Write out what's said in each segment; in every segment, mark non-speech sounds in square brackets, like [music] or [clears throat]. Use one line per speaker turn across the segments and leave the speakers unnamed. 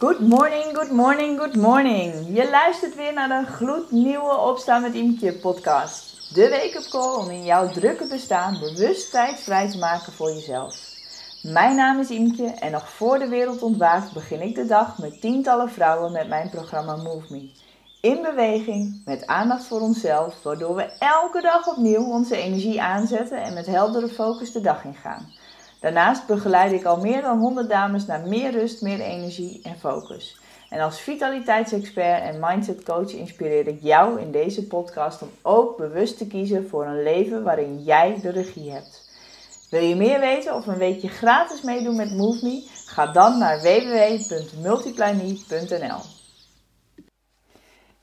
Good morning, good morning, good morning. Je luistert weer naar de gloednieuwe Opstaan met Imke podcast. De wake-up call om in jouw drukke bestaan bewust tijd vrij te maken voor jezelf. Mijn naam is Imke en nog voor de wereld ontwaakt begin ik de dag met tientallen vrouwen met mijn programma Move Me. In beweging, met aandacht voor onszelf, waardoor we elke dag opnieuw onze energie aanzetten en met heldere focus de dag ingaan. Daarnaast begeleid ik al meer dan 100 dames naar meer rust, meer energie en focus. En als vitaliteitsexpert en mindset coach inspireer ik jou in deze podcast om ook bewust te kiezen voor een leven waarin jij de regie hebt. Wil je meer weten of een weekje gratis meedoen met MoveMe? Ga dan naar www.multiplyme.nl.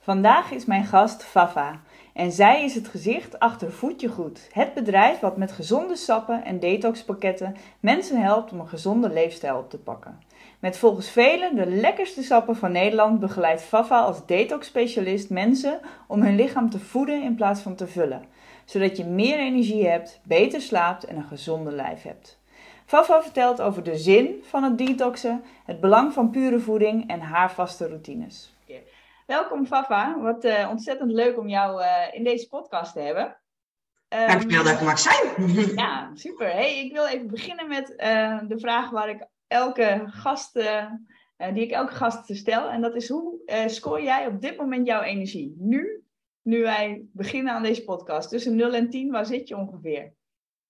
Vandaag is mijn gast Fafa. En zij is het gezicht achter Voetje Goed, het bedrijf wat met gezonde sappen en detoxpakketten mensen helpt om een gezonde leefstijl op te pakken. Met volgens velen de lekkerste sappen van Nederland begeleidt Fafa als detox-specialist mensen om hun lichaam te voeden in plaats van te vullen, zodat je meer energie hebt, beter slaapt en een gezonde lijf hebt. Fafa vertelt over de zin van het detoxen, het belang van pure voeding en haar vaste routines. Welkom Fafa, wat uh, ontzettend leuk om jou uh, in deze podcast te hebben.
Um, Dankjewel dat ik mag zijn. [laughs]
ja, super. Hey, ik wil even beginnen met uh, de vraag waar ik elke gast, die ik elke gast stel. En dat is hoe scoor jij op dit moment jouw energie? Nu, nu wij beginnen aan deze podcast. Tussen 0 en 10, waar zit je ongeveer?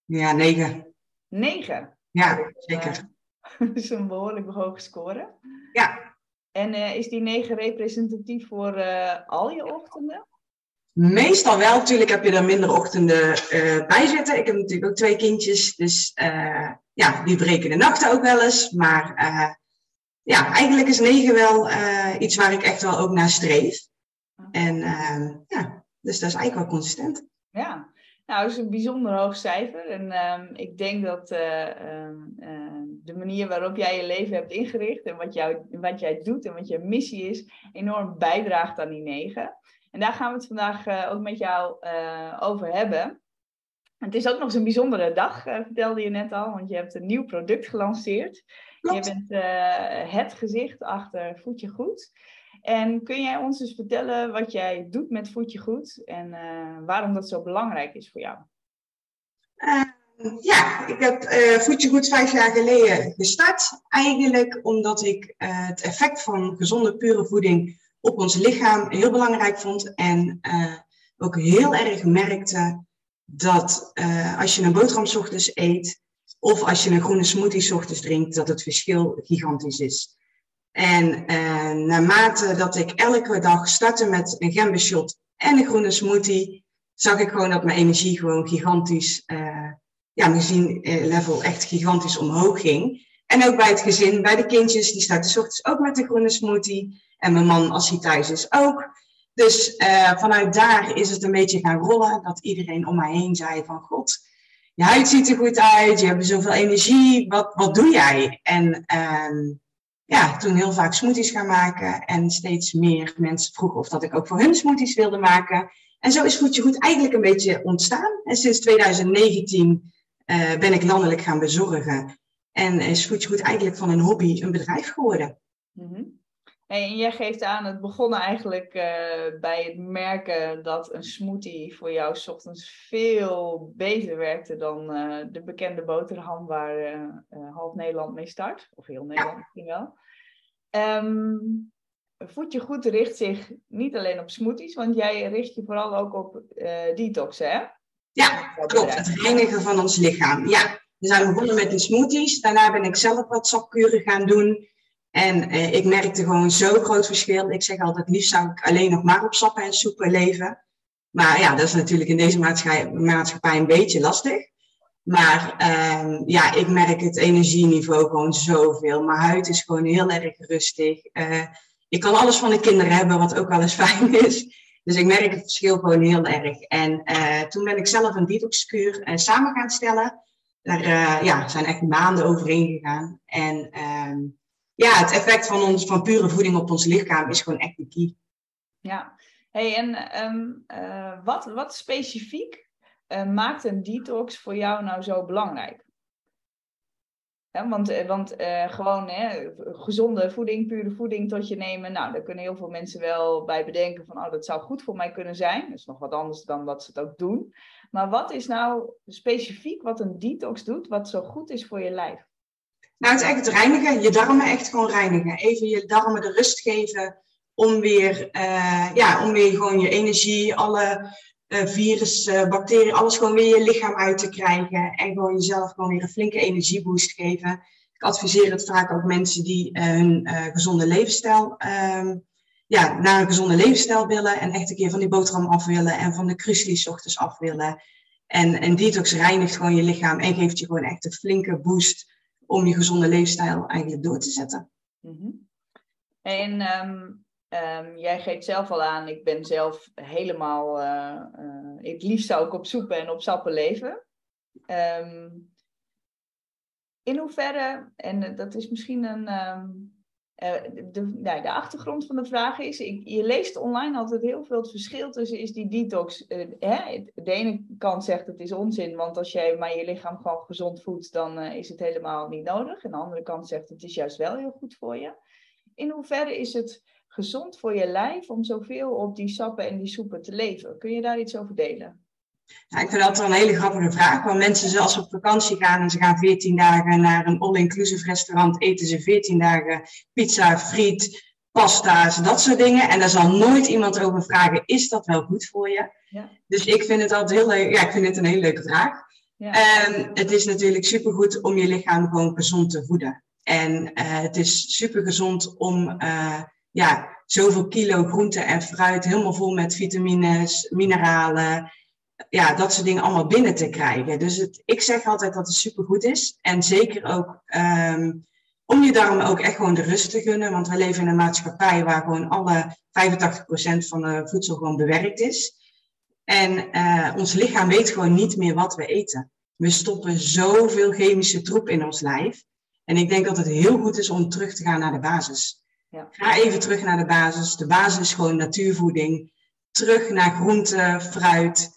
Ja, 9.
9?
Ja, zeker. [laughs]
dat is een behoorlijk hoge score.
Ja,
en uh, is die 9 representatief voor uh, al je ochtenden?
Meestal wel. Natuurlijk heb je er minder ochtenden uh, bij zitten. Ik heb natuurlijk ook twee kindjes. Dus ja, die breken de nachten ook wel eens. Maar ja, eigenlijk is 9 wel iets waar ik echt wel ook naar streef. En ja, dus dat is eigenlijk wel consistent.
Ja, nou, dat is een bijzonder hoog cijfer. En um, ik denk dat uh, uh, de manier waarop jij je leven hebt ingericht en wat, jou, wat jij doet en wat je missie is, enorm bijdraagt aan die negen. En daar gaan we het vandaag uh, ook met jou over hebben. Het is ook nog eens een bijzondere dag, vertelde je net al, want je hebt een nieuw product gelanceerd. Klopt. Je bent het gezicht achter Voetje Goed. En kun jij ons eens vertellen wat jij doet met Voetje Goed en uh, waarom dat zo belangrijk is voor jou?
Uh, ja, ik heb uh, Voetje Goed vijf jaar geleden gestart. Eigenlijk omdat ik het effect van gezonde, pure voeding op ons lichaam heel belangrijk vond. En ook heel erg merkte dat als je een boterham ochtends eet of als je een groene smoothie ochtends drinkt, dat het verschil gigantisch is. En uh, naarmate dat ik elke dag startte met een gembershot en een groene smoothie, zag ik gewoon dat mijn energie gewoon gigantisch, uh, ja, mijn level echt gigantisch omhoog ging. En ook bij het gezin, bij de kindjes, die starten s ochtends ook met de groene smoothie. En mijn man, als hij thuis is, ook. Dus uh, vanuit daar is het een beetje gaan rollen, dat iedereen om mij heen zei van, god, je huid ziet er goed uit, je hebt zoveel energie, wat, wat doe jij? En uh, ja, toen heel vaak smoothies gaan maken. En steeds meer mensen vroegen of dat ik ook voor hun smoothies wilde maken. En zo is Voetje Goed eigenlijk een beetje ontstaan. En sinds 2019 uh, eh, ben ik landelijk gaan bezorgen. En is Voetje Goed eigenlijk van een hobby een bedrijf geworden.
-hmm. En jij geeft aan, het begon eigenlijk uh, bij het merken dat een smoothie voor jou s ochtends veel beter werkte dan uh, de bekende boterham waar uh, half Nederland mee start. Of heel Nederland misschien wel. Um, Voedje Goed richt zich niet alleen op smoothies, want jij richt je vooral ook op detox, hè?
Ja, klopt. Het reinigen van ons lichaam. Ja, we zijn begonnen met de smoothies. Daarna ben ik zelf wat sapkuren gaan doen. En eh, ik merkte gewoon zo'n groot verschil. Ik zeg altijd, liefst zou ik alleen nog maar op sappen en soepen leven. Maar ja, dat is natuurlijk in deze maatschappij, maatschappij een beetje lastig. Maar uh, ja, ik merk het energieniveau gewoon zoveel. Mijn huid is gewoon heel erg rustig. Uh, ik kan alles van de kinderen hebben, wat ook wel eens [laughs] fijn is. Dus ik merk het verschil gewoon heel erg. En uh, toen ben ik zelf een detoxkuur uh, samen gaan stellen. Daar ja, zijn echt maanden overheen gegaan. En ehm, ja, het effect van, ons, van pure voeding op ons lichaam is gewoon echt de key.
Ja, hey, en um, uh, wat, wat specifiek uh, maakt een detox voor jou nou zo belangrijk? want eh, want gewoon hè, gezonde voeding, pure voeding tot je nemen. Nou, daar kunnen heel veel mensen wel bij bedenken van, oh, dat zou goed voor mij kunnen zijn. Dat is nog wat anders dan dat ze het ook doen. Maar wat is nou specifiek wat een detox doet, wat zo goed is voor je lijf?
Nou, het echt reinigen. Je darmen echt gewoon reinigen. Even je darmen de rust geven om weer, uh, ja, om weer gewoon je energie, alle uh, virus, uh, bacteriën, alles gewoon weer je lichaam uit te krijgen. En gewoon jezelf gewoon weer een flinke energieboost geven. Ik adviseer het vaak ook mensen die hun gezonde levensstijl, um, ja, naar een gezonde levensstijl willen. En echt een keer van die boterham af willen en van de crucilis ochtends af willen. En, en detox reinigt gewoon je lichaam en geeft je gewoon echt een flinke boost om je gezonde leefstijl eigenlijk door te zetten.
-hmm. En um, um, jij geeft zelf al aan, ik ben zelf helemaal, uh, uh, het liefst zou ik op soepen en op sappen leven. Um, in hoeverre, en dat is misschien een, uh, de, nou, de achtergrond van de vraag is, je leest online altijd heel veel het verschil tussen is die detox. Uh, hè? De ene kant zegt het is onzin, want als jij maar je lichaam gewoon gezond voedt, dan uh, is het helemaal niet nodig. En de andere kant zegt het is juist wel heel goed voor je. In hoeverre is het gezond voor je lijf om zoveel op die sappen en die soepen te leven? Kun je daar iets over delen?
Ja, ik vind dat een hele grappige vraag. Want mensen, zoals ze op vakantie gaan en ze gaan 14 dagen naar een all-inclusive restaurant, eten ze 14 dagen pizza, friet, pasta's, dat soort dingen. En daar zal nooit iemand over vragen: is dat wel goed voor je? Ja. Dus ik vind het altijd heel leuk. Ja, ik vind het een hele leuke vraag. Ja. En het is natuurlijk supergoed om je lichaam gewoon gezond te voeden. En uh, het is super gezond om uh, ja, zoveel kilo groente en fruit helemaal vol met vitamines, mineralen ja, dat soort dingen allemaal binnen te krijgen. Dus het, ik zeg altijd dat het supergoed is. En zeker ook um, om je daarom ook echt gewoon de rust te gunnen. Want we leven in een maatschappij waar gewoon alle 85% van de voedsel gewoon bewerkt is. En uh, ons lichaam weet gewoon niet meer wat we eten. We stoppen zoveel chemische troep in ons lijf. En ik denk dat het heel goed is om terug te gaan naar de basis. Ja. Ga even terug naar de basis. De basis is gewoon natuurvoeding. Terug naar groente, fruit,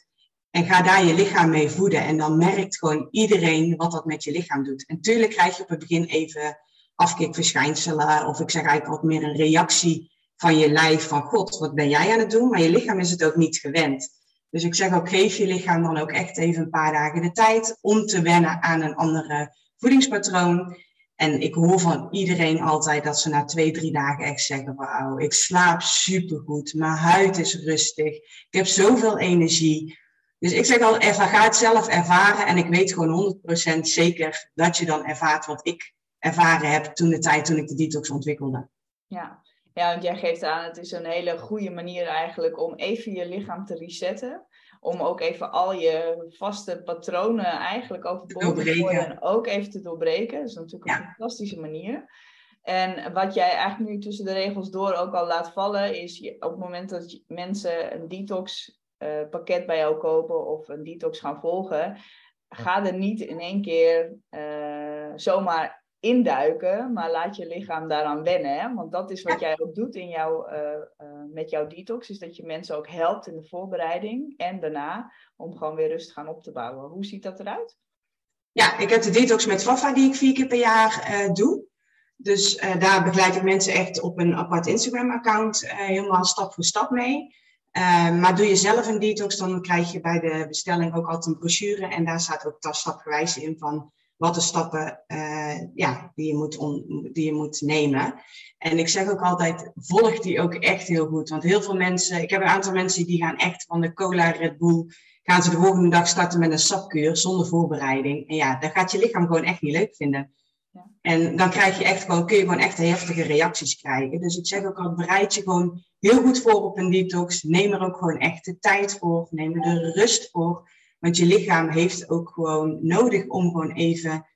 en ga daar je lichaam mee voeden. En dan merkt gewoon iedereen wat dat met je lichaam doet. En tuurlijk krijg je op het begin even afkikverschijnselen. Of ik zeg eigenlijk wat meer een reactie van je lijf. Van god, wat ben jij aan het doen? Maar je lichaam is het ook niet gewend. Dus ik zeg ook, geef je lichaam dan ook echt even een paar dagen de tijd om te wennen aan een andere voedingspatroon. En ik hoor van iedereen altijd dat ze na twee, drie dagen echt zeggen: Wauw, ik slaap supergoed, mijn huid is rustig, ik heb zoveel energie. Dus ik zeg al, ga het zelf ervaren. En ik weet gewoon 100% zeker dat je dan ervaart wat ik ervaren heb toen de tijd toen ik de detox ontwikkelde.
Ja. ja, want jij geeft aan, het is een hele goede manier eigenlijk om even je lichaam te resetten. Om ook even al je vaste patronen eigenlijk overboord te gooien en ook even te doorbreken. Dat is natuurlijk een fantastische manier. En wat jij eigenlijk nu tussen de regels door ook al laat vallen, is op het moment dat mensen een detox uh, pakket bij jou kopen of een detox gaan volgen, ga er niet in één keer uh, zomaar induiken, maar laat je lichaam daaraan wennen. Hè? Want dat is wat jij ook doet in jouw, uh, met jouw detox, is dat je mensen ook helpt in de voorbereiding en daarna om gewoon weer rust gaan op te bouwen. Hoe ziet dat eruit?
Ja, ik heb de detox met Fafa die ik vier keer per jaar doe. Dus daar begeleid ik mensen echt op een apart Instagram-account helemaal stap voor stap mee. Uh, maar doe je zelf een detox, dan krijg je bij de bestelling ook altijd een brochure. En daar staat ook stapgewijs in van wat de stappen uh, ja, die, je moet die je moet nemen. En ik zeg ook altijd, volg die ook echt heel goed. Want heel veel mensen, ik heb een aantal mensen die gaan echt van de cola Red Bull, gaan ze de volgende dag starten met een sapkuur zonder voorbereiding. En ja, dat gaat je lichaam gewoon echt niet leuk vinden. En dan krijg je echt gewoon, kun je gewoon echt heftige reacties krijgen. Dus ik zeg ook al, bereid je gewoon heel goed voor op een detox. Neem er ook gewoon echt de tijd voor. Neem er de rust voor. Want je lichaam heeft ook gewoon nodig om gewoon even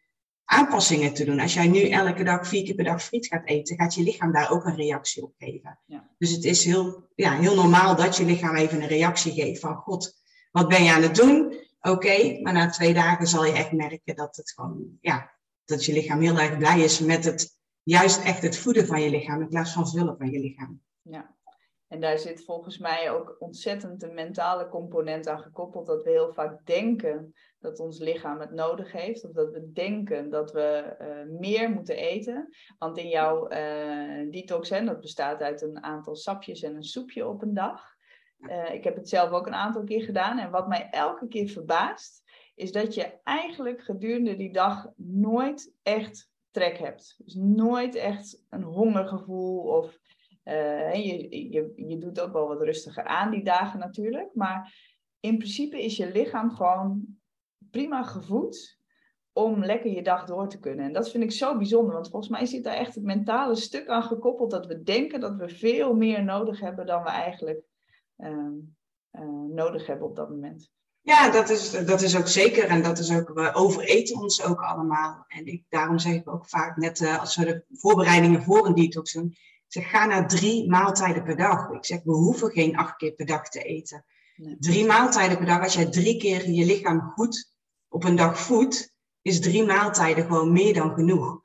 aanpassingen te doen. Als jij nu elke dag vier keer per dag friet gaat eten, gaat je lichaam daar ook een reactie op geven. Ja. Dus het is heel, ja, heel normaal dat je lichaam even een reactie geeft van God, wat ben je aan het doen? Oké, maar na twee dagen zal je echt merken dat het gewoon, ja, dat je lichaam heel erg blij is met het, juist echt het voeden van je lichaam in plaats van vullen van je lichaam.
Ja, en daar zit volgens mij ook ontzettend een mentale component aan gekoppeld. Dat we heel vaak denken dat ons lichaam het nodig heeft. Of dat we denken dat we eh, meer moeten eten. Want in jouw uh, detox, dat bestaat uit een aantal sapjes en een soepje op een dag. Uh, ik heb het zelf ook een aantal keer gedaan. En wat mij elke keer verbaast, is dat je eigenlijk gedurende die dag nooit echt trek hebt. Dus nooit echt een hongergevoel of je, je, je doet ook wel wat rustiger aan die dagen natuurlijk. Maar in principe is je lichaam gewoon prima gevoed om lekker je dag door te kunnen. En dat vind ik zo bijzonder, want volgens mij zit daar echt het mentale stuk aan gekoppeld dat we denken dat we veel meer nodig hebben dan we eigenlijk ehm, eh, nodig hebben op dat moment.
Ja, dat is, dat is ook zeker. En dat is ook, we overeten ons ook allemaal. En ik, daarom zeg ik ook vaak, net uh, als we de voorbereidingen voor een detox doen, zeg ga naar drie maaltijden per dag. Ik zeg, we hoeven geen acht keer per dag te eten. Drie maaltijden per dag, als jij drie keer je lichaam goed op een dag voedt, is drie maaltijden gewoon meer dan genoeg.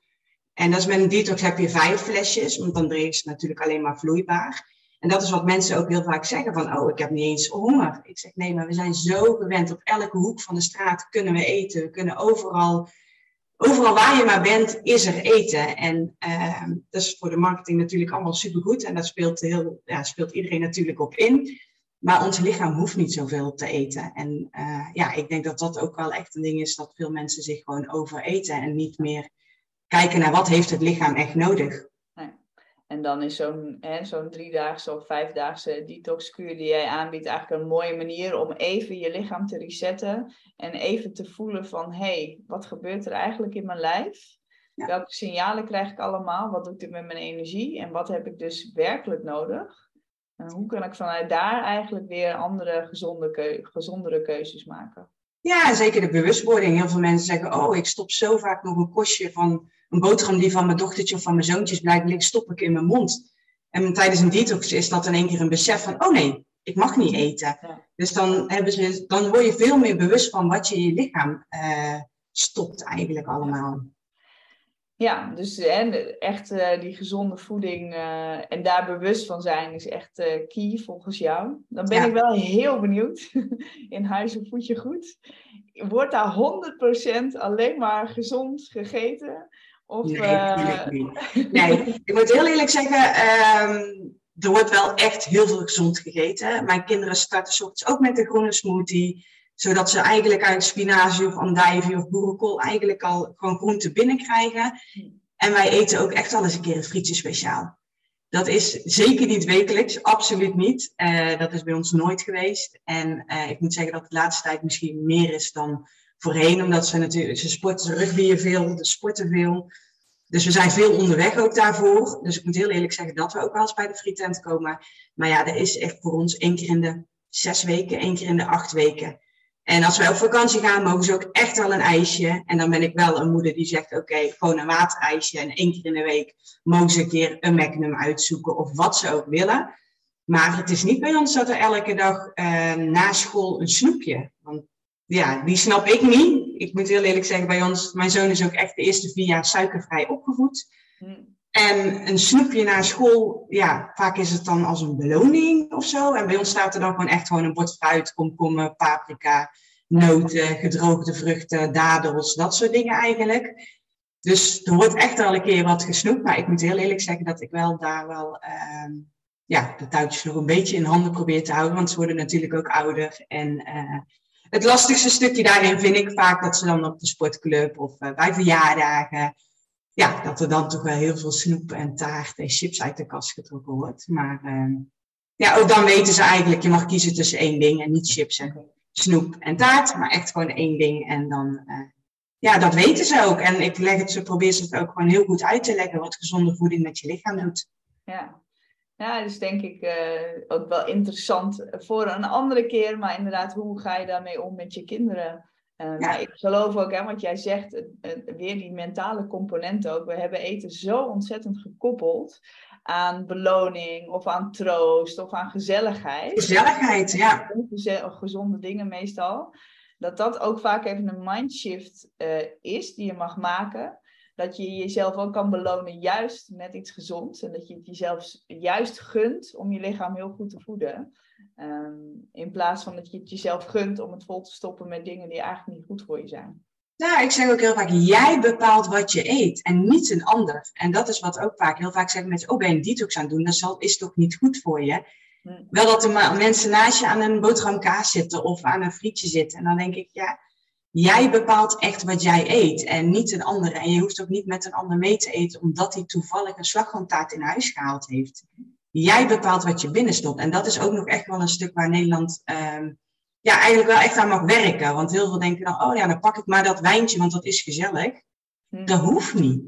En dat is met een detox heb je vijf flesjes, want dan is het natuurlijk alleen maar vloeibaar. En dat is wat mensen ook heel vaak zeggen van, oh, ik heb niet eens honger. Ik zeg, nee, maar we zijn zo gewend, op elke hoek van de straat kunnen we eten. We kunnen overal, overal waar je maar bent, is er eten. En uh, dat is voor de marketing natuurlijk allemaal supergoed. En daar speelt, heel, ja, speelt iedereen natuurlijk op in. Maar ons lichaam hoeft niet zoveel te eten. En uh, ja, ik denk dat dat ook wel echt een ding is dat veel mensen zich gewoon overeten en niet meer kijken naar wat heeft het lichaam echt nodig.
En dan is zo'n zo'n driedaagse of vijfdaagse detoxkuur die jij aanbiedt eigenlijk een mooie manier om even je lichaam te resetten en even te voelen van hé, hey, wat gebeurt er eigenlijk in mijn lijf? Welke signalen krijg ik allemaal? Wat doet dit met mijn energie? En wat heb ik dus werkelijk nodig? hoe kan ik vanuit daar eigenlijk weer andere gezonde keu gezondere keuzes maken?
Ja, zeker de bewustwording. Heel veel mensen zeggen, oh, ik stop zo vaak nog een kostje van een boterham die van mijn dochtertje of van mijn zoontjes blijkt, stop ik in mijn mond. En tijdens een detox is dat in één keer een besef van, oh nee, ik mag niet eten. Dus dan, hebben ze, dan word je veel meer bewust van wat je in je lichaam uh, stopt eigenlijk allemaal.
Ja, dus echt uh, die gezonde voeding uh, en daar bewust van zijn is echt uh, key volgens jou. Dan ben ik wel heel benieuwd. [laughs] In huis voed je goed? Wordt daar 100% alleen maar gezond gegeten?
Of, nee, niet. [laughs] nee, ik moet heel eerlijk zeggen, um, er wordt wel echt heel veel gezond gegeten. Mijn kinderen starten soms ook met een groene smoothie zodat ze eigenlijk uit spinazie of andijvie of boerenkool eigenlijk al gewoon groente binnenkrijgen. En wij eten ook echt wel eens een keer een frietje speciaal. Dat is zeker niet wekelijks, absoluut niet. Uh, dat is bij ons nooit geweest. En uh, ik moet zeggen dat de laatste tijd misschien meer is dan voorheen, omdat ze natuurlijk, ze sporten, ze rugbyen veel, ze sporten veel. Dus we zijn veel onderweg ook daarvoor. Dus ik moet heel eerlijk zeggen dat we ook wel eens bij de frietent komen. Maar ja, dat is echt voor ons één keer in de zes weken, één keer in de acht weken. En als wij op vakantie gaan, mogen ze ook echt wel een ijsje. En dan ben ik wel een moeder die zegt, oké, gewoon een waterijsje. En één keer in de week mogen ze een keer een magnum uitzoeken of wat ze ook willen. Maar het is niet bij ons dat er elke dag uh, na school een snoepje. Want ja, die snap ik niet. Ik moet heel eerlijk zeggen, bij ons, mijn zoon is ook echt de eerste vier jaar suikervrij opgevoed. Hmm. En een snoepje na school, ja, vaak is het dan als een beloning of zo. En bij ons staat er dan gewoon echt gewoon een bord fruit, komkommer, paprika, noten, gedroogde vruchten, dadels, dat soort dingen eigenlijk. Dus er wordt echt wel een keer wat gesnoept. Maar ik moet heel eerlijk zeggen dat ik wel daar wel uh, ja, de touwtjes nog een beetje in handen probeer te houden. Want ze worden natuurlijk ook ouder. En uh, het lastigste stukje daarin vind ik vaak dat ze dan op de sportclub of uh, bij verjaardagen ja, dat er dan toch wel heel veel snoep en taart en chips uit de kast getrokken wordt. Maar uh, ja, ook dan weten ze eigenlijk, je mag kiezen tussen één ding en niet chips en snoep en taart, maar echt gewoon één ding. En dan, uh, ja, dat weten ze ook. En ik leg het, ze probeer ze het ook gewoon heel goed uit te leggen wat gezonde voeding met je lichaam doet.
Ja. Ja, dus denk ik uh, ook wel interessant voor een andere keer. Maar inderdaad, hoe ga je daarmee om met je kinderen? Uh, Maar ik geloof ook, hè, wat jij zegt, weer die mentale component ook. We hebben eten zo ontzettend gekoppeld aan beloning of aan troost of aan gezelligheid.
Gezelligheid, ja.
Gezonde dingen meestal. Dat dat ook vaak even een mindshift uh, is die je mag maken. Dat je jezelf ook kan belonen juist met iets gezonds. En dat je het jezelf juist gunt om je lichaam heel goed te voeden. Ehm, in plaats van dat je het jezelf gunt om het vol te stoppen met dingen die eigenlijk niet goed voor je zijn.
Nou, ik zeg ook heel vaak, jij bepaalt wat je eet en niet een ander. En dat is wat ook vaak, heel vaak zeggen mensen, oh ben je een detox aan het doen, dat zal, is toch niet goed voor je? Hm. Wel dat er maar mensen naast je aan een boterham kaas zitten of aan een frietje zitten. En dan denk ik, ja, jij bepaalt echt wat jij eet en niet een ander. En je hoeft ook niet met een ander mee te eten omdat hij toevallig een slagroomtaart in huis gehaald heeft. Jij bepaalt wat je binnenstopt. En dat is ook nog echt wel een stuk waar Nederland ehm, ja, eigenlijk wel echt aan mag werken. Want heel veel denken dan, oh ja, dan pak ik maar dat wijntje, want dat is gezellig. Hmm. Dat hoeft niet.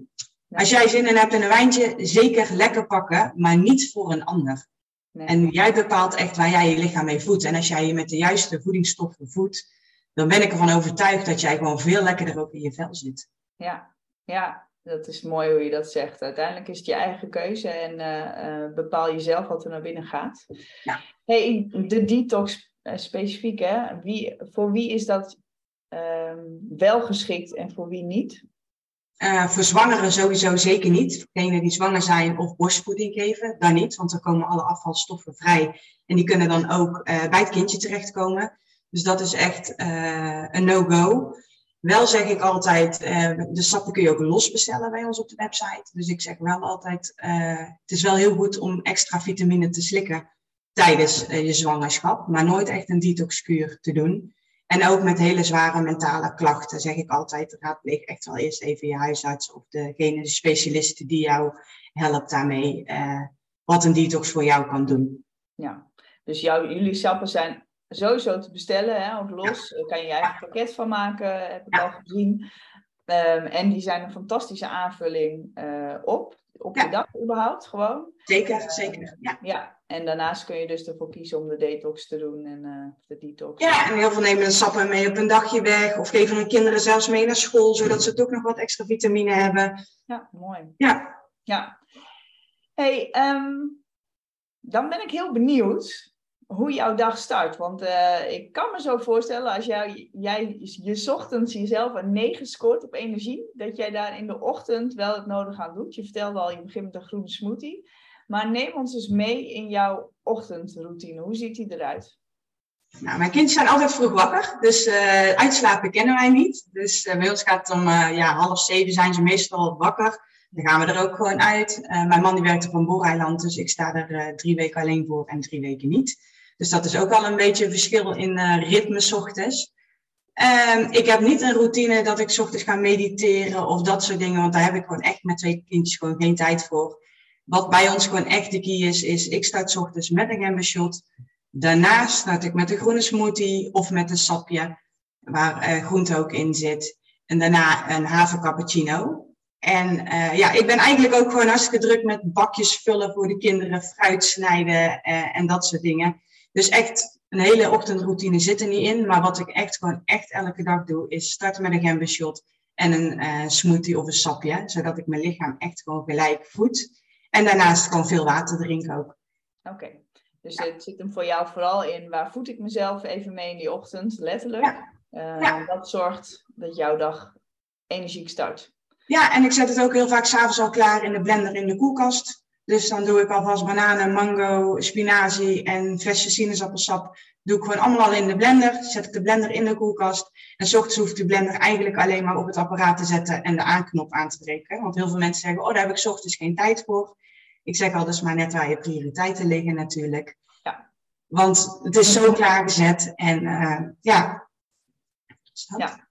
Als jij zin in hebt in een wijntje, zeker lekker pakken, maar niet voor een ander. En jij bepaalt echt waar jij je lichaam mee voedt. En als jij je met de juiste voedingsstoffen voedt, dan ben ik ervan overtuigd dat jij gewoon veel lekkerder ook in je vel zit.
Ja, ja, dat is mooi hoe je dat zegt. Uiteindelijk is het je eigen keuze en uh, bepaal jezelf wat er naar binnen gaat. Ja. Hey, de detox uh, specifiek, hè? Wie, voor wie is dat ehm, wel geschikt en voor wie niet?
voor zwangeren sowieso zeker niet. Voor degenen die zwanger zijn of borstvoeding geven, dan niet. Want dan komen alle afvalstoffen vrij. En die kunnen dan ook bij het kindje terechtkomen. Dus dat is echt een no-go. Wel zeg ik altijd, uh, de sappen kun je ook los bestellen bij ons op de website. Dus ik zeg wel altijd, uh, het is wel heel goed om extra vitamine te slikken tijdens je zwangerschap, maar nooit echt een detoxkuur te doen. En ook met hele zware mentale klachten zeg ik altijd, raadpleeg echt wel eerst even je huisarts of degene, de specialisten die jou helpt daarmee, wat een detox voor jou kan doen.
Ja, dus jouw, jullie sappen zijn sowieso te bestellen, hè, ook los. Daar kan je je eigen pakket van maken, heb ik al gezien. Um, en die zijn een fantastische aanvulling uh, op, op je dag überhaupt, gewoon.
Zeker, zeker. Ja.
ja. En daarnaast kun je dus ervoor kiezen om de detox te doen en uh, de detox.
Ja, en heel veel nemen de sappen mee op een dagje weg. Of geven hun kinderen zelfs mee naar school, zodat ze toch nog wat extra vitamine hebben.
Ja, mooi.
Ja.
Ja. hey, um, dan ben ik heel benieuwd hoe jouw dag start. Want uh, ik kan me zo voorstellen, als jij, je ochtends jezelf een 9 scoort op energie, dat jij daar in de ochtend wel het nodige aan doet. Je vertelde al, je begint met een groene smoothie. Maar neem ons eens mee in jouw ochtendroutine. Hoe ziet die eruit?
Nou, mijn kinderen zijn altijd vroeg wakker, dus uh, uitslapen kennen wij niet. Dus uh, bij ons gaat het om ja, half zeven zijn ze meestal wakker. Dan gaan we er ook gewoon uit. mijn man die werkt op een dus ik sta er drie weken alleen voor en drie weken niet. Dus dat is ook al een beetje een verschil in uh, ritme ochtends. Um, ik heb niet een routine dat ik s ochtends ga mediteren of dat soort dingen, want daar heb ik gewoon echt met twee kindjes gewoon geen tijd voor. Wat bij ons gewoon echt de key is, is ik start s ochtends met een gember shot. Daarna start ik met een groene smoothie of met een sapje waar uh, groente ook in zit. En daarna een havercappuccino. En uh, ja, ik ben eigenlijk ook gewoon hartstikke druk met bakjes vullen voor de kinderen, fruit snijden en dat soort dingen. Dus echt een hele ochtendroutine zit er niet in. Maar wat ik echt gewoon echt elke dag doe, is starten met een gembershot en een uh, smoothie of een sapje. Zodat ik mijn lichaam echt gewoon gelijk voed. En daarnaast gewoon veel water drinken ook.
Oké, dus het zit hem voor jou vooral in waar voed ik mezelf even mee in die ochtend, letterlijk. Ja. Uh, Dat zorgt dat jouw dag energiek start.
Ja, en ik zet het ook heel vaak s'avonds al klaar in de blender in de koelkast. Dus dan doe ik alvast bananen, mango, spinazie en flesje sinaasappelsap. Doe ik gewoon allemaal al in de blender. Zet ik de blender in de koelkast. En s ochtends hoeft de blender eigenlijk alleen maar op het apparaat te zetten en de aanknop aan te trekken. Want heel veel mensen zeggen, oh daar heb ik s ochtends geen tijd voor. Ik zeg al, dus maar net waar je prioriteiten liggen natuurlijk. Ja. Want het is zo klaargezet en uh, ja.
ja.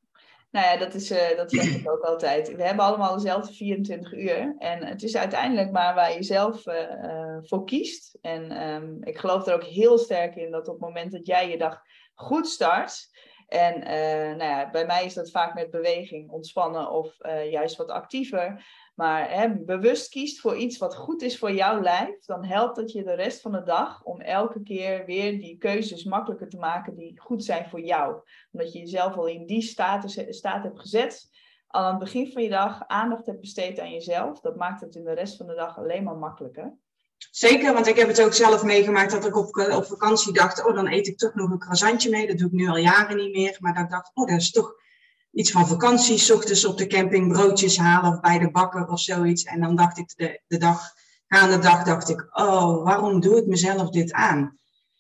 Nou ja, dat, is, uh, dat zeg ik [clears throat] ook altijd. We hebben allemaal dezelfde 24 uur. En het is uiteindelijk maar waar je zelf uh, voor kiest. En um, ik geloof er ook heel sterk in dat op het moment dat jij je dag goed start. En nou ja, bij mij is dat vaak met beweging, ontspannen of juist wat actiever maar hè, bewust kiest voor iets wat goed is voor jouw lijf, dan helpt het je de rest van de dag om elke keer weer die keuzes makkelijker te maken die goed zijn voor jou. Omdat je jezelf al in die staat, staat hebt gezet, al aan het begin van je dag aandacht hebt besteed aan jezelf. Dat maakt het in de rest van de dag alleen maar makkelijker.
Zeker, want ik heb het ook zelf meegemaakt dat ik op, op vakantie dacht, oh dan eet ik toch nog een croissantje mee. Dat doe ik nu al jaren niet meer. Maar dat ik dacht, oh dat is toch iets van vakantie, ochtends op de camping broodjes halen of bij de bakker of zoiets. En dan dacht ik de, de dag, gaande dag dacht ik, oh, waarom doe ik mezelf dit aan?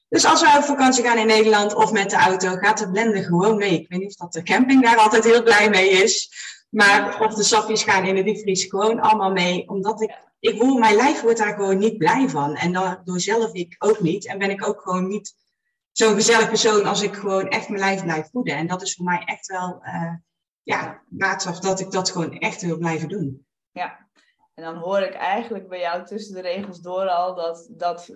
Dus als we op vakantie gaan in Nederland of met de auto, gaat de blender gewoon mee. Ik weet niet of dat de camping daar altijd heel blij mee is. Maar of de sapjes gaan in de diepvries gewoon allemaal mee. Omdat ik, ik voel, mijn lijf wordt daar gewoon niet blij van. En daardoor zelf ik ook niet. En ben ik ook gewoon niet zo'n gezellig persoon als ik gewoon echt mijn lijf blijf voeden. En dat is voor mij echt wel, uh, ja, maatstaf dat ik dat gewoon echt wil blijven doen.
Ja, en dan hoor ik eigenlijk bij jou tussen de regels door al dat, dat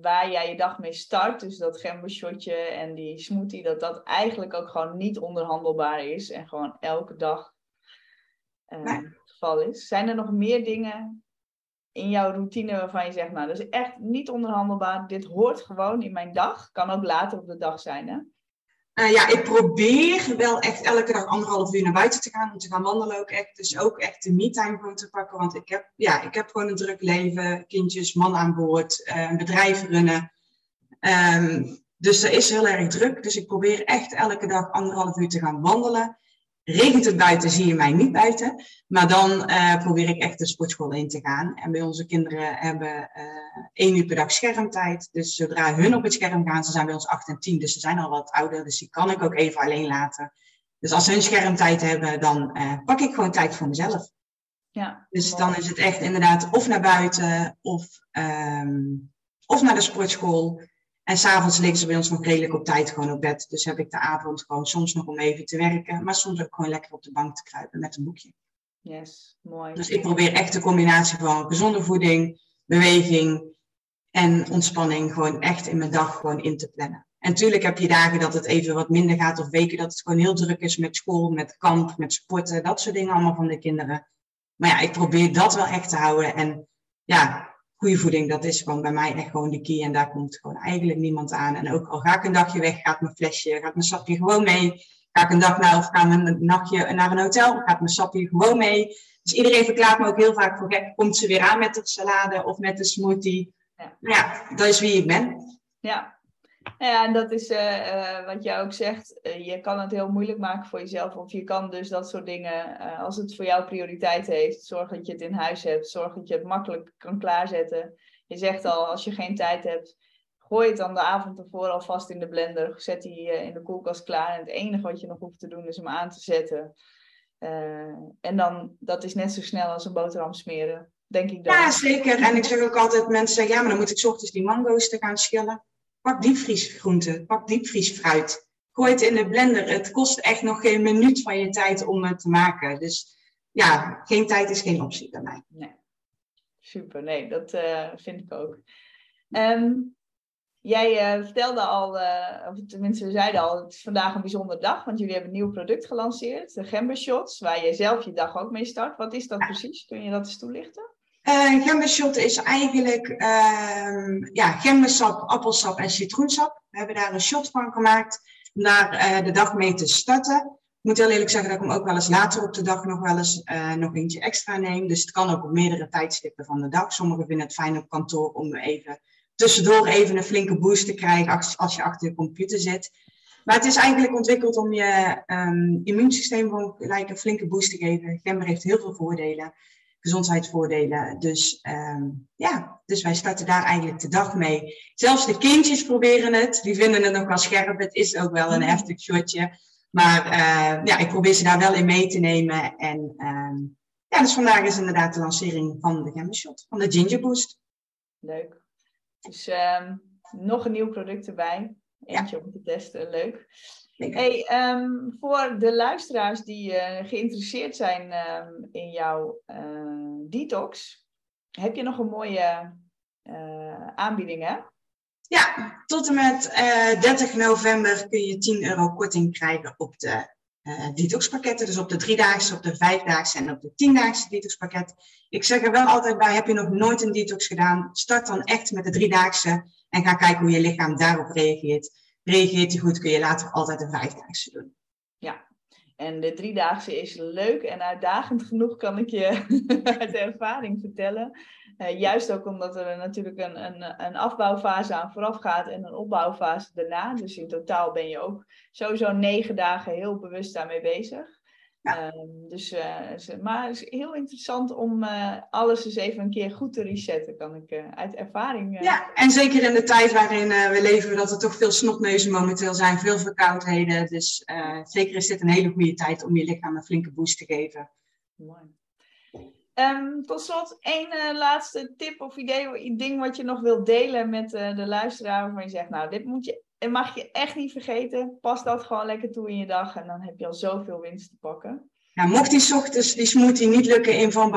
waar jij je dag mee start, dus dat gembershotje en die smoothie, dat dat eigenlijk ook gewoon niet onderhandelbaar is en gewoon elke dag uh, het geval is. Zijn er nog meer dingen in jouw routine waarvan je zegt, nou, dat is echt niet onderhandelbaar, dit hoort gewoon in mijn dag, kan ook later op de dag zijn, hè?
Uh, ja, ik probeer wel echt elke dag anderhalf uur naar buiten te gaan. Om te gaan wandelen ook echt. Dus ook echt de me-time gewoon te pakken. Want ik heb, ja, ik heb gewoon een druk leven. Kindjes, man aan boord. Een bedrijf runnen. Um, dus dat is heel erg druk. Dus ik probeer echt elke dag anderhalf uur te gaan wandelen. Regent het buiten, zie je mij niet buiten. Maar dan uh, probeer ik echt de sportschool in te gaan. En bij onze kinderen hebben uh, één uur per dag schermtijd. Dus zodra hun op het scherm gaan, ze zijn bij ons acht en tien, dus ze zijn al wat ouder. Dus die kan ik ook even alleen laten. Dus als ze hun schermtijd hebben, dan uh, pak ik gewoon tijd voor mezelf. Ja, dus dan is het echt inderdaad of naar buiten of, um, of naar de sportschool. En s'avonds liggen ze bij ons nog redelijk op tijd gewoon op bed. Dus heb ik de avond gewoon soms nog om even te werken. Maar soms ook gewoon lekker op de bank te kruipen met een boekje.
Yes, mooi.
Dus ik probeer echt de combinatie van gezonde voeding, beweging en ontspanning gewoon echt in mijn dag gewoon in te plannen. En natuurlijk heb je dagen dat het even wat minder gaat of weken dat het gewoon heel druk is met school, met kamp, met sporten, dat soort dingen allemaal van de kinderen. Maar ja, ik probeer dat wel echt te houden. En ja, goede voeding, dat is gewoon bij mij echt gewoon de key. En daar komt gewoon eigenlijk niemand aan. En ook al ga ik een dagje weg, gaat mijn flesje, gaat mijn sapje gewoon mee. Ga ik een dag naar of ga ik een nachtje naar een hotel, gaat mijn sapje gewoon mee. Dus iedereen verklaart me ook heel vaak voor gek. Komt ze weer aan met de salade of met de smoothie? Ja, ja dat is wie ik ben.
Ja, ja, en dat is uh, uh, wat jij ook zegt. Uh, je kan het heel moeilijk maken voor jezelf. Of je kan dus dat soort dingen, als het voor jou prioriteit heeft, zorg dat je het in huis hebt. Zorg dat je het makkelijk kan klaarzetten. Je zegt al, als je geen tijd hebt, gooi het dan de avond ervoor alvast in de blender. Zet die in de koelkast klaar. En het enige wat je nog hoeft te doen is hem aan te zetten. en dan, dat is net zo snel als een boterham smeren, denk ik dan.
Ja, zeker. En ik zeg ook altijd, mensen ja, maar dan moet ik ochtends die mango's te gaan schillen. Pak diepvriesgroenten, pak diepvriesfruit. Gooi het in de blender. Het kost echt nog geen minuut van je tijd om het te maken. Dus ja, geen tijd is geen optie bij mij.
Nee. Super, nee, dat uh, vind ik ook. Um, jij uh, vertelde al, uh, of tenminste we zeiden al, het is vandaag een bijzondere dag, want jullie hebben een nieuw product gelanceerd, de Gember Shots, waar je zelf je dag ook mee start. Wat is dat precies? Kun je dat eens toelichten?
Uh, gembershot is eigenlijk uh, ja, gembersap, appelsap en citroensap. We hebben daar een shot van gemaakt om daar uh, de dag mee te starten. Ik moet heel eerlijk zeggen dat ik hem ook wel eens later op de dag nog wel eens uh, nog eentje extra neem. Dus het kan ook op meerdere tijdstippen van de dag. Sommigen vinden het fijn op kantoor om even tussendoor even een flinke boost te krijgen als, als je achter de computer zit. Maar het is eigenlijk ontwikkeld om je um, immuunsysteem gewoon gelijk een flinke boost te geven. Gember heeft heel veel voordelen gezondheidsvoordelen. Dus um, ja, dus wij starten daar eigenlijk de dag mee. Zelfs de kindjes proberen het. Die vinden het nog wel scherp. Het is ook wel een heftig shotje. Maar uh, ja, ik probeer ze daar wel in mee te nemen. En um, ja, dus vandaag is inderdaad de lancering van de Gemma Shot, van de Ginger Boost.
Leuk. Dus um, nog een nieuw product erbij. Eentje om te testen. Leuk. Hey, um, voor de luisteraars die uh, geïnteresseerd zijn um, in jouw uh, detox, heb je nog een mooie uh, aanbieding, hè?
Ja, tot en met 30 november kun je 10 euro korting krijgen op de detoxpakketten. Dus op de driedaagse, op de vijfdaagse en op de tiendaagse detoxpakket. Ik zeg er wel altijd bij, heb je nog nooit een detox gedaan, start dan echt met de driedaagse en ga kijken hoe je lichaam daarop reageert reageert hij goed, kun je later altijd een vijfdaagse doen.
En de driedaagse is leuk en uitdagend genoeg, kan ik je [laughs] uit ervaring vertellen. Uh, juist ook omdat er natuurlijk een, een, een afbouwfase aan vooraf gaat en een opbouwfase daarna. Dus in totaal ben je ook sowieso negen dagen heel bewust daarmee bezig. Ehm, dus, uh, maar het is heel interessant om uh, alles eens even een keer goed te resetten, kan ik uh, uit ervaring.
Ja, en zeker in de tijd waarin we leven, dat er toch veel snotneuzen momenteel zijn, veel verkoudheden. Dus zeker is dit een hele goede tijd om je lichaam een flinke boost te geven.
Mooi. Um, tot slot, één laatste tip of idee, ding wat je nog wilt delen met de luisteraar, waarvan je zegt, nou, dit moet je en mag je echt niet vergeten, pas dat gewoon lekker toe in je dag en dan heb je al zoveel winst te pakken.
Ja, mocht die ochtends die smoothie niet lukken in Van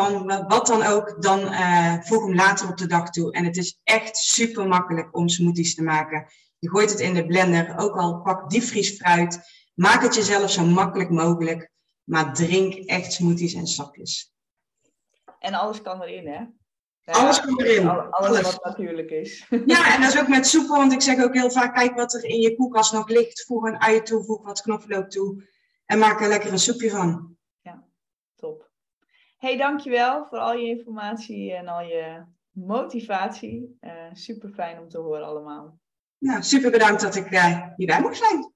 wat dan ook, dan uh, voeg hem later op de dag toe. En het is echt super makkelijk om smoothies te maken. Je gooit het in de blender, ook al pak diepvriesfruit. Maak het jezelf zo makkelijk mogelijk, maar drink echt smoothies en sapjes.
En alles kan erin, hè?
Alles komt erin.
alles, wat natuurlijk is. [laughs]
Ja, en dat is ook met soepen, want ik zeg ook heel vaak, kijk wat er in je koelkast nog ligt. Voeg een ui toe, voeg wat knoflook toe. En maak er lekker een soepje van.
Ja, top. hey, dankjewel voor al je informatie en al je motivatie. Uh, super fijn om te horen allemaal.
Nou, super bedankt dat ik uh, hierbij mocht zijn.